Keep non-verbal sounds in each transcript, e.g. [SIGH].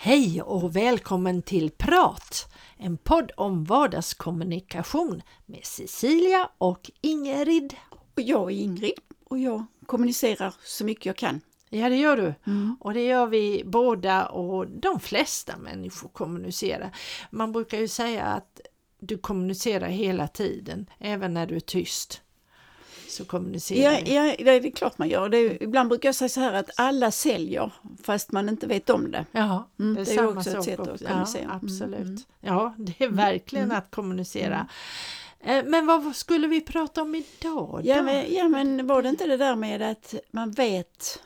Hej och välkommen till Prat! En podd om vardagskommunikation med Cecilia och Ingrid. Och jag är Ingrid och jag kommunicerar så mycket jag kan. Ja, det gör du. Mm. Och det gör vi båda och de flesta människor kommunicerar. Man brukar ju säga att du kommunicerar hela tiden, även när du är tyst så kommunicerar ja, ja, det är klart man gör. Det är, ibland brukar jag säga så här att alla säljer fast man inte vet om det. Ja, mm, det är, det är också ett sätt att kommunicera. Ja, absolut. Mm. Ja, det är verkligen mm. att kommunicera. Mm. Eh, men vad skulle vi prata om idag? Ja men, ja, men var det inte det där med att man vet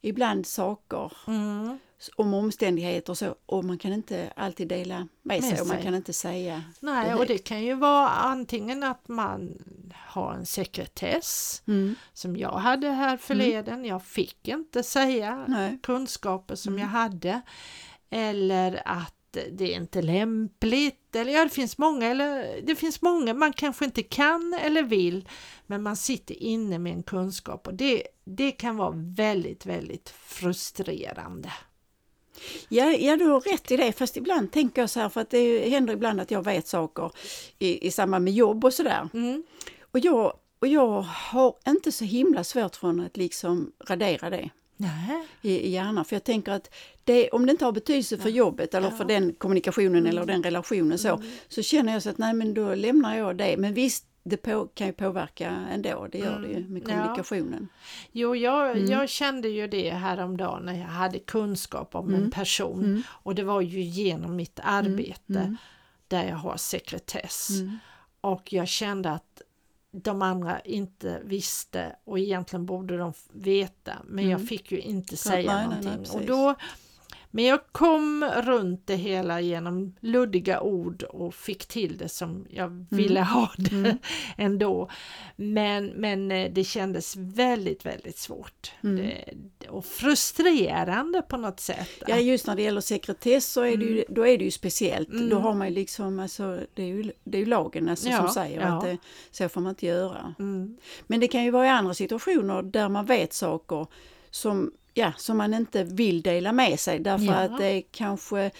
ibland saker mm om omständigheter och så och man kan inte alltid dela med, med sig, sig och man kan inte säga Nej, det och det kan ju vara antingen att man har en sekretess mm. som jag hade här förleden. Mm. Jag fick inte säga Nej. kunskaper som mm. jag hade eller att det är inte lämpligt eller ja, det finns många eller det finns många man kanske inte kan eller vill men man sitter inne med en kunskap och det, det kan vara väldigt, väldigt frustrerande. Ja, ja, du har rätt i det, fast ibland tänker jag så här, för att det händer ibland att jag vet saker i, i samband med jobb och sådär. Mm. Och, jag, och jag har inte så himla svårt från att liksom radera det. I, I hjärnan, för jag tänker att det, om det inte har betydelse för jobbet eller ja. för den kommunikationen mm. eller den relationen så, mm. så känner jag så att nej men då lämnar jag det. Men visst, det på, kan ju påverka ändå, det gör det ju mm. med kommunikationen. Ja. Jo, jag, mm. jag kände ju det häromdagen när jag hade kunskap om mm. en person mm. och det var ju genom mitt arbete där jag har sekretess. Och jag kände att de andra inte visste och egentligen borde de veta. Men jag fick ju inte säga nej, någonting. Nej, nej, och då men jag kom runt det hela genom luddiga ord och fick till det som jag mm. ville mm. ha det mm. [LAUGHS] ändå. Men, men eh, det kändes väldigt, väldigt svårt mm. det, och frustrerande på något sätt. Ja, just när det gäller sekretess så är det ju, mm. då är det ju speciellt. Då mm. har man liksom, alltså, det är ju, det är ju lagen alltså, ja, som säger ja. att det, så får man inte göra. Men det kan ju vara i andra situationer där man vet saker som ja, som man inte vill dela med sig därför ja. att det kanske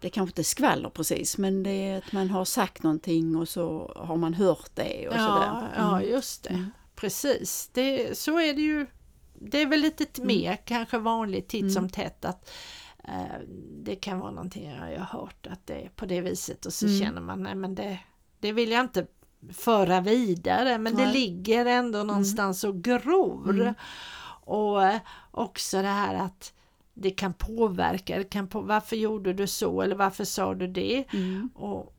det kanske inte skvaller precis men det är att man har sagt någonting och så har man hört det och ja, sådär. Mm. Ja, just det. Mm. Precis, det, så är det ju. Det är väl lite mm. mer kanske vanligt titt som mm. tätt att eh, det kan vara någonting jag har hört att det är på det viset och så mm. känner man nej men det, det vill jag inte föra vidare men nej. det ligger ändå mm. någonstans och gror. Och eh, också det här att det kan påverka, det kan på, varför gjorde du så eller varför sa du det? Mm. Och,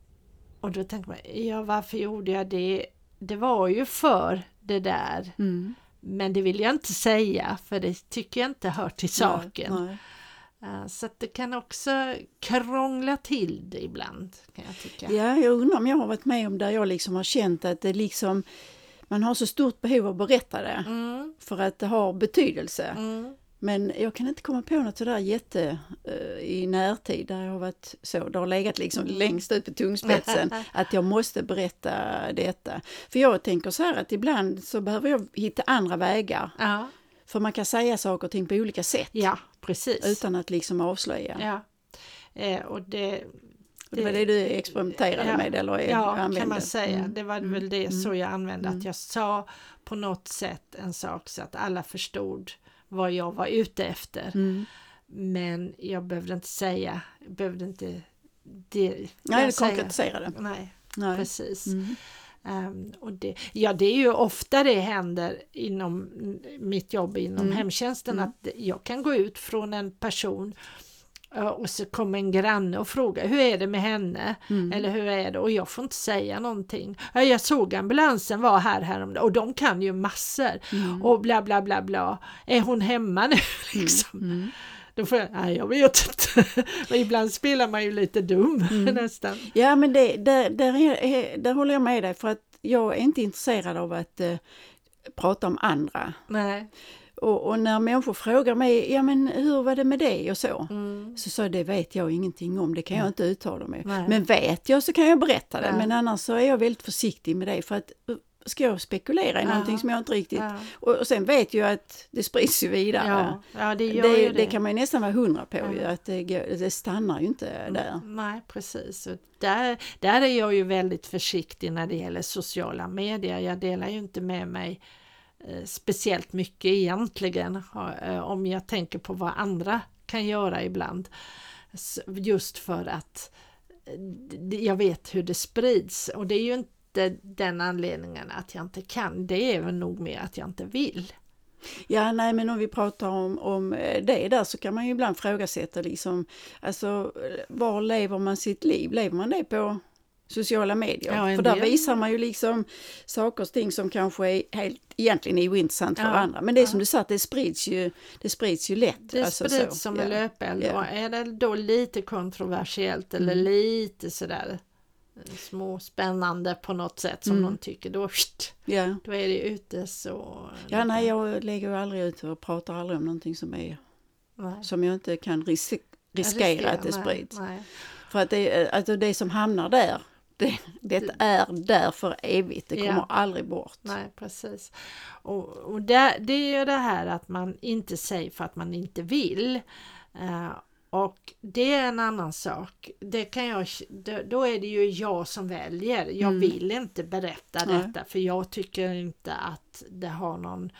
och då tänker man, ja varför gjorde jag det? Det var ju för det där. Mm. Men det vill jag inte säga för det tycker jag inte hör till saken. Nej, nej. Uh, så det kan också krångla till det ibland. Kan jag tycka. Ja, jag undrar om jag har varit med om där jag liksom har känt att det liksom man har så stort behov av att berätta det mm. för att det har betydelse. Mm. Men jag kan inte komma på något sådär jätte uh, i närtid där jag har varit så, det har legat liksom mm. längst ut på tungspetsen [LAUGHS] att jag måste berätta detta. För jag tänker så här att ibland så behöver jag hitta andra vägar. Ja. För man kan säga saker och ting på olika sätt. Ja, precis. Utan att liksom avslöja. Ja. Eh, och det, det var det du experimenterade ja, med eller Ja, använde. kan man säga. Mm. Det var väl det mm. så jag använde, mm. att jag sa på något sätt en sak så att alla förstod vad jag var ute efter. Mm. Men jag behövde inte säga, jag behövde inte det, Nej, konkretisera det. Nej, Nej. precis. Um, och det, ja, det är ju ofta det händer inom mitt jobb inom hemtjänsten att jag kan gå ut från en person och så kommer en granne och frågar hur är det med henne? Mm. Eller hur är det? Och jag får inte säga någonting. Ja, jag såg ambulansen var här häromdagen och de kan ju massor. Mm. Och bla bla bla bla. Är hon hemma nu [LAUGHS] liksom? Mm. Då får jag, nej jag vet inte. [LAUGHS] Men ibland spelar man ju lite dum [LAUGHS] Mm. nästan. Ja men det, där, där, är, där håller jag med dig för att jag är inte intresserad av att eh, prata om andra. Nej. Och, och när människor frågar mig, ja men hur var det med det och så? Mm. Så sa jag, det vet jag ingenting om, det kan jag inte uttala mig. Nej. Men vet jag så kan jag berätta det, Ja. men annars så är jag väldigt försiktig med det för att eh, ska jag spekulera i Ja. någonting som jag inte riktigt... Ja. Och, och sen vet jag att det sprids ju vidare. Ja, ja, det gör det, ju det. det. kan man ju nästan vara hundra på Ja. ju, att det, går- det stannar ju inte där. Nej, precis. Och där, där är jag ju väldigt försiktig när det gäller sociala medier. Jag delar ju inte med mig eh, Eh, speciellt mycket egentligen eh, om jag tänker på vad andra kan göra ibland. Just för att eh, jag vet hur det sprids och det är ju inte den anledningen att jag inte kan. Det är väl nog mer att jag inte vill. Ja, nej, men om vi pratar om, om det där så kan man ju ibland ifrågasätta liksom, alltså var lever man sitt liv? Lever man det på sociala medier? Ja, För där del. visar man ju liksom saker och ting som kanske är helt, egentligen är ointressant för Ja, andra. Men det är som du sa, att det sprids ju, det sprids ju lätt. Det alltså sprids så. som ja. en löpeld och är det då lite kontroversiellt eller Mm. lite sådär eh, småspännande på något sätt som Mm. någon tycker då, pst, Ja. då är det ute så... ja, nej, jag lägger ju aldrig ut och pratar aldrig om någonting som, är, nej. som jag inte kan ris riskera att det nej, sprids. Nej. För att det, alltså det som hamnar där, det, det är där för evigt, det Ja. kommer aldrig bort. Nej, precis. Och, och det, det är ju det här att man inte säger för att man inte vill. Eh, och det är en annan sak. Det kan jag, då, är det ju jag som väljer. Jag Mm. vill inte berätta Nej. detta för jag tycker inte att det har någon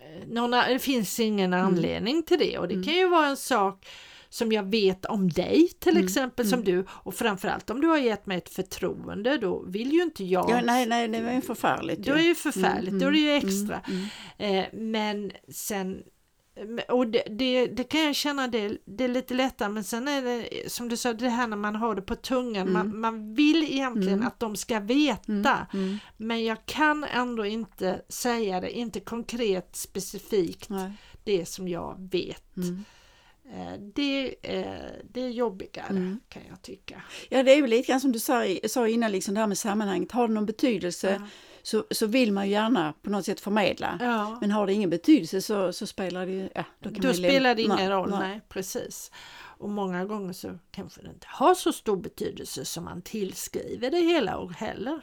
eh, någon, det finns ingen Mm. anledning till det och det kan ju vara en sak som jag vet om dig till Mm. exempel som du och framförallt om du har gett mig ett förtroende då vill ju inte jag Ja, nej, nej, det var ju förfärligt. då är ju förfärligt, Mm, då är det ju mm, extra. mm, Eh, men sen och det, det, det kan jag känna det, det är lite lättare men sen är det som du sa det här när man har det på tungan man, man vill egentligen Mm. att de ska veta mm, mm. men jag kan ändå inte säga det, inte konkret specifikt Nej. det som jag vet. Eh, det, eh, det är jobbigare Mm. kan jag tycka. Ja, det är ju lite grann som du sa, sa innan, liksom det här med sammanhanget. Har det någon betydelse Ja. så, så vill man ju gärna på något sätt förmedla. Ja. Men har det ingen betydelse så, så spelar det ju... Ja, då kan Då spelar det ingen roll, nej. nej. precis. Och många gånger så kanske det inte har så stor betydelse som man tillskriver det hela och heller.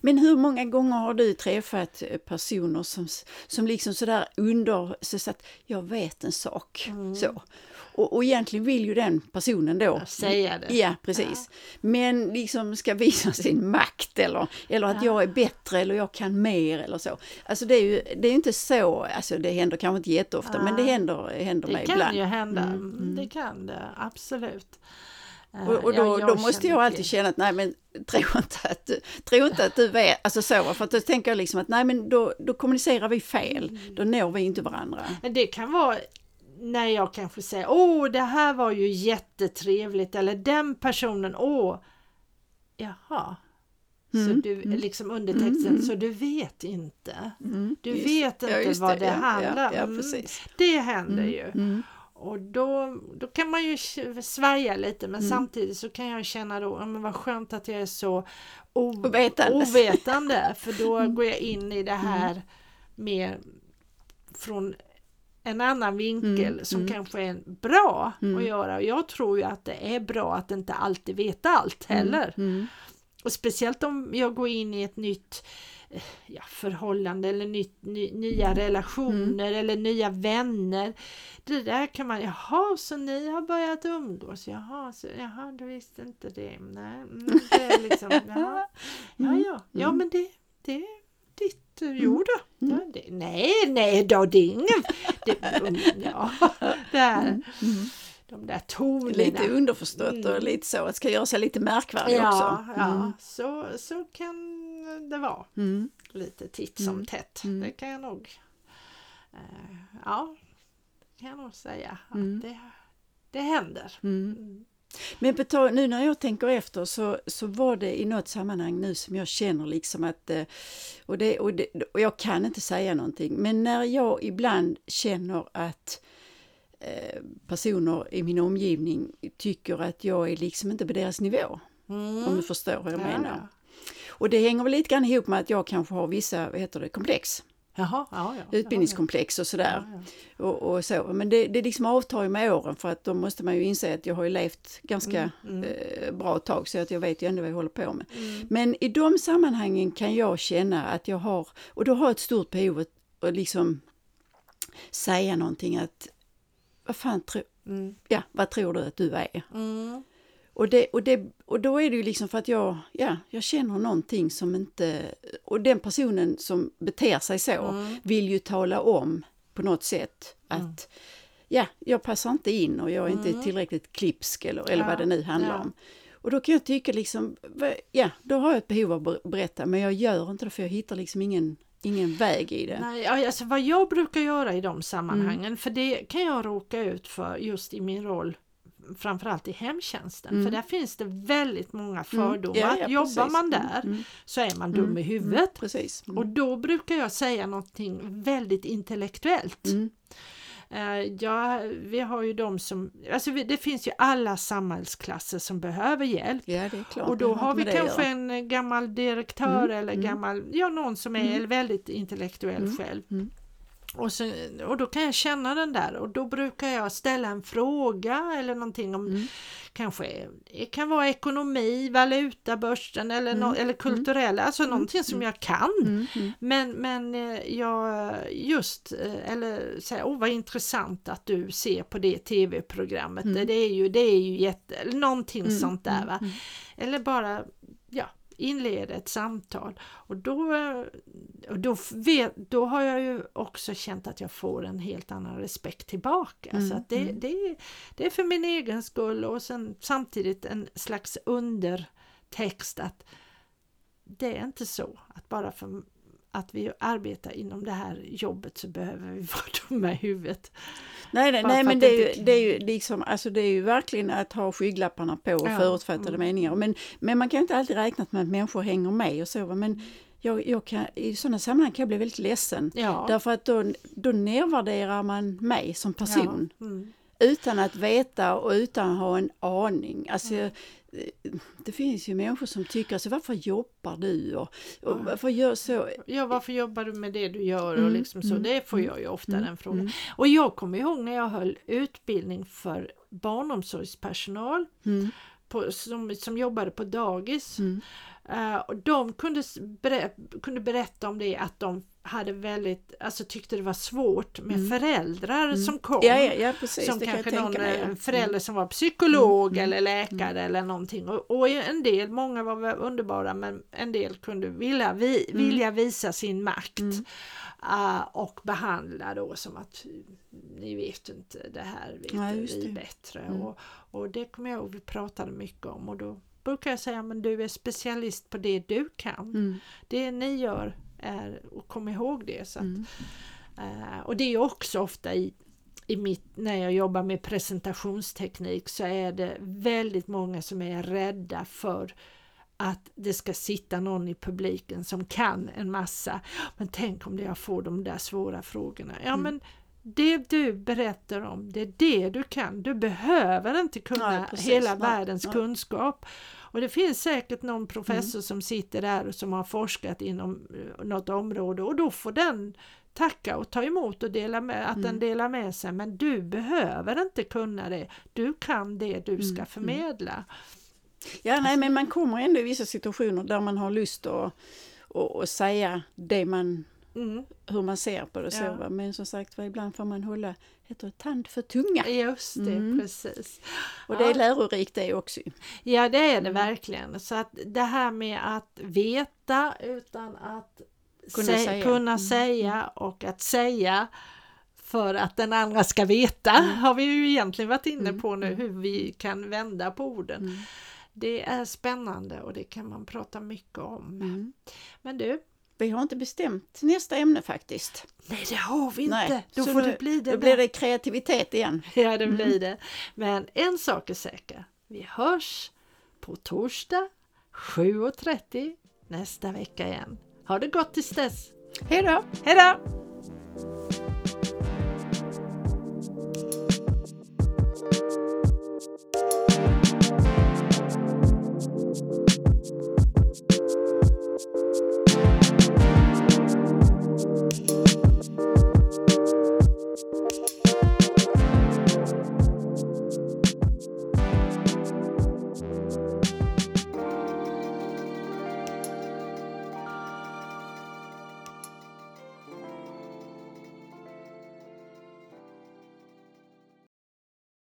Men hur många gånger har du träffat eh, personer som, som liksom sådär under, så att jag vet en sak. Mm. Så. Och, och egentligen vill ju den personen då säga det. Ja, precis. Men liksom ska visa [LAUGHS] sin makt eller, eller att Ja. jag är bättre eller jag kan mer eller så. Alltså det är ju det är inte så, alltså det händer kanske inte jätteofta men det händer, händer Det mig kan ibland. ju hända, Mm, mm. det kan det absolut. Eh, Och, och ja, då, jag då måste jag alltid känna att nej men tro inte att tro inte att du vet, alltså så, för att då tänker jag liksom att nej men då, då kommunicerar vi fel, Mm. då når vi inte varandra. Men Det kan vara när jag kanske säger åh det här var ju jättetrevligt eller den personen, åh jaha. Så Mm, du, mm. liksom undertexten, Mm, mm. så du vet inte. Mm, Du just- vet inte just vad det ja, handlar ja, ja, Mm. precis. Det händer Mm, ju. Mm, Och då, då kan man ju svaja lite men Mm. samtidigt så kan jag känna då, ja, men vad skönt att jag är så Ovetande. ovetande för då Mm. går jag in i det här mer från en annan vinkel Mm, som mm. kanske är bra Mm. att göra. Och jag tror ju att det är bra att inte alltid veta allt heller. Mm, Och speciellt om jag går in i ett nytt ja, förhållande eller nytt, ny, nya relationer Mm. eller nya vänner. Det där kan man, jaha så ni har börjat umgås, jaha, så, jaha du visste inte det. Nej, mm, det är liksom, [LAUGHS] jaha. ja, ja, ja Mm. men det, det är ditt, eh, jo då. Mm. Ja, det, nej, nej då, det är ingen, det, [LAUGHS] mm, ja, mm. de där tonerna. Lite underförstått Mm. och lite så, att ska göra sig lite märkvärdig Ja, också. ja Mm. så, så kan det vara. Mm. Lite titt som Mm. tätt. Mm. Det kan jag nog. Eh, ja, det kan jag nog säga. Mm. Att det, det händer. Mm. Men nu när jag tänker efter så, så var det i något sammanhang nu som jag känner liksom att, eh, och, det, och, det, och jag kan inte säga någonting, men när jag ibland känner att eh, personer i min omgivning tycker att jag är liksom inte på deras nivå. Mm. Om du förstår vad jag ja, menar. Och det hänger väl lite grann ihop med att jag kanske har vissa, vad heter det, komplex. Jaha, ja, ja, utbildningskomplex och sådär. Ja, och, och, så. Men det, det liksom avtar ju med åren för att då måste man ju inse att jag har ju levt ganska mm, mm. Eh, bra tag så att jag vet ju ändå vad jag håller på med. Mm. Men i de sammanhangen kan jag känna att jag har, och då har jag ett stort behov att, att liksom säga någonting att vad fan tror, mm. ja, vad tror du att du är? Mm. Och, det, och, det, och då är det ju liksom för att jag, ja, jag känner någonting som inte... Och den personen som beter sig så mm. vill ju tala om på något sätt att mm. ja, jag passar inte in och jag är inte mm. tillräckligt klipsk eller, eller ja. vad det nu handlar ja. om. Och då kan jag tycka liksom, ja, då har jag ett behov av att berätta men jag gör inte det för jag hittar liksom ingen, ingen väg i det. Nej, alltså vad jag brukar göra i de sammanhangen, mm. för det kan jag råka ut för just i min roll framförallt i hemtjänsten mm. för där finns det väldigt många mm. fördomar. Mm. Ja, ja, Jobbar precis. man där mm. mm. så är man dum i mm. huvudet. Precis. Och då brukar jag säga någonting väldigt intellektuellt. Uh, ja, vi har ju de som, alltså det finns ju alla samhällsklasser som behöver hjälp. Ja. Och då har vi kanske en gammal direktör eller gammal, ja någon som är väldigt intellektuell själv. Och, så, och då kan jag känna den där och då brukar jag ställa en fråga eller någonting om mm. kanske det kan vara ekonomi, valuta, börsen eller, mm. no, eller kulturella, alltså mm. någonting som mm. jag kan. Mm. Mm. Men, men eh, jag just, eh, eller säga, åh vad intressant att du ser på det tv-programmet, det är ju, det är ju jätte, någonting sånt där va. Eller bara, inleda ett samtal och då, och då, vet, då har jag ju också känt att jag får en helt annan respekt tillbaka. Mm, så det, mm. det, det är för min egen skull och sen samtidigt en slags undertext att det är inte så att bara för att vi arbetar inom det här jobbet så behöver vi [LAUGHS] vara dumma i huvudet. Nej, nej, nej men det är, ju, det är ju liksom, alltså det är ju verkligen att ha skygglapparna på och ja. förutfattade mm. meningar. Men, men man kan inte alltid räkna med att människor hänger med och så. Men jag, jag kan, i sådana sammanhang kan jag bli väldigt ledsen. Ja. Därför att då, då nedvärderar man mig som person. Ja. Mm. Utan att veta och utan att ha en aning. Alltså, mm det finns ju människor som tycker, alltså varför jobbar du och, och varför gör så? Ja, varför jobbar du med det du gör och mm, liksom så, mm, det får jag ju ofta mm, den frågan. Mm. Och jag kommer ihåg när jag höll utbildning för barnomsorgspersonal mm. på, som, som jobbade på dagis. Uh, och de kunde, ber kunde berätta om det att de hade väldigt, alltså tyckte det var svårt med mm. föräldrar mm. som kom. Ja, ja, ja, precis, som kanske någon mig, förälder mm. som var psykolog mm. eller läkare mm. eller någonting. Och, och, en del, många var underbara men en del kunde vilja, vi, vilja visa sin makt. Uh, och behandla då som att ni vet inte det här vet ja, vi det. bättre. Och, och det kommer jag ihåg vi pratade mycket om och då brukar jag säga men du är specialist på det du kan. Det ni gör är, och kom ihåg det. Så att, mm. uh, och det är också ofta i, i mitt, när jag jobbar med presentationsteknik så är det väldigt många som är rädda för att det ska sitta någon i publiken som kan en massa. Men tänk om jag får de där svåra frågorna. Ja mm. men det du berättar om, det är det du kan. Du behöver inte kunna Nej, hela Nej. världens Nej. kunskap. Och det finns säkert någon professor mm. som sitter där och som har forskat inom eh, något område och då får den tacka och ta emot och dela med, att mm. den delar med sig men du behöver inte kunna det. Du kan det du ska mm. förmedla. Ja, nej, men man kommer ändå i vissa situationer där man har lust att, att, att säga det man Mm. hur man ser på det. Så, ja. Men som sagt ibland får man hålla heter det, tand för tunga. Just det, mm. precis. Och det är ja. lärorikt det också. Ja det är det mm. verkligen. Så att det här med att veta utan att kunna, sä säga. kunna mm. säga och att säga för att den andra ska veta mm. har vi ju egentligen varit inne mm. på nu mm. hur vi kan vända på orden. Det är spännande och det kan man prata mycket om. Men du, vi har inte bestämt nästa ämne faktiskt. Nej, det har vi inte. Nej, då så får nu- det bli det. Då blir det kreativitet igen. Ja, det blir det. Men en sak är säker. Vi hörs på torsdag 7.30 nästa vecka igen. Ha det gott tills dess. Hej då! Hej då!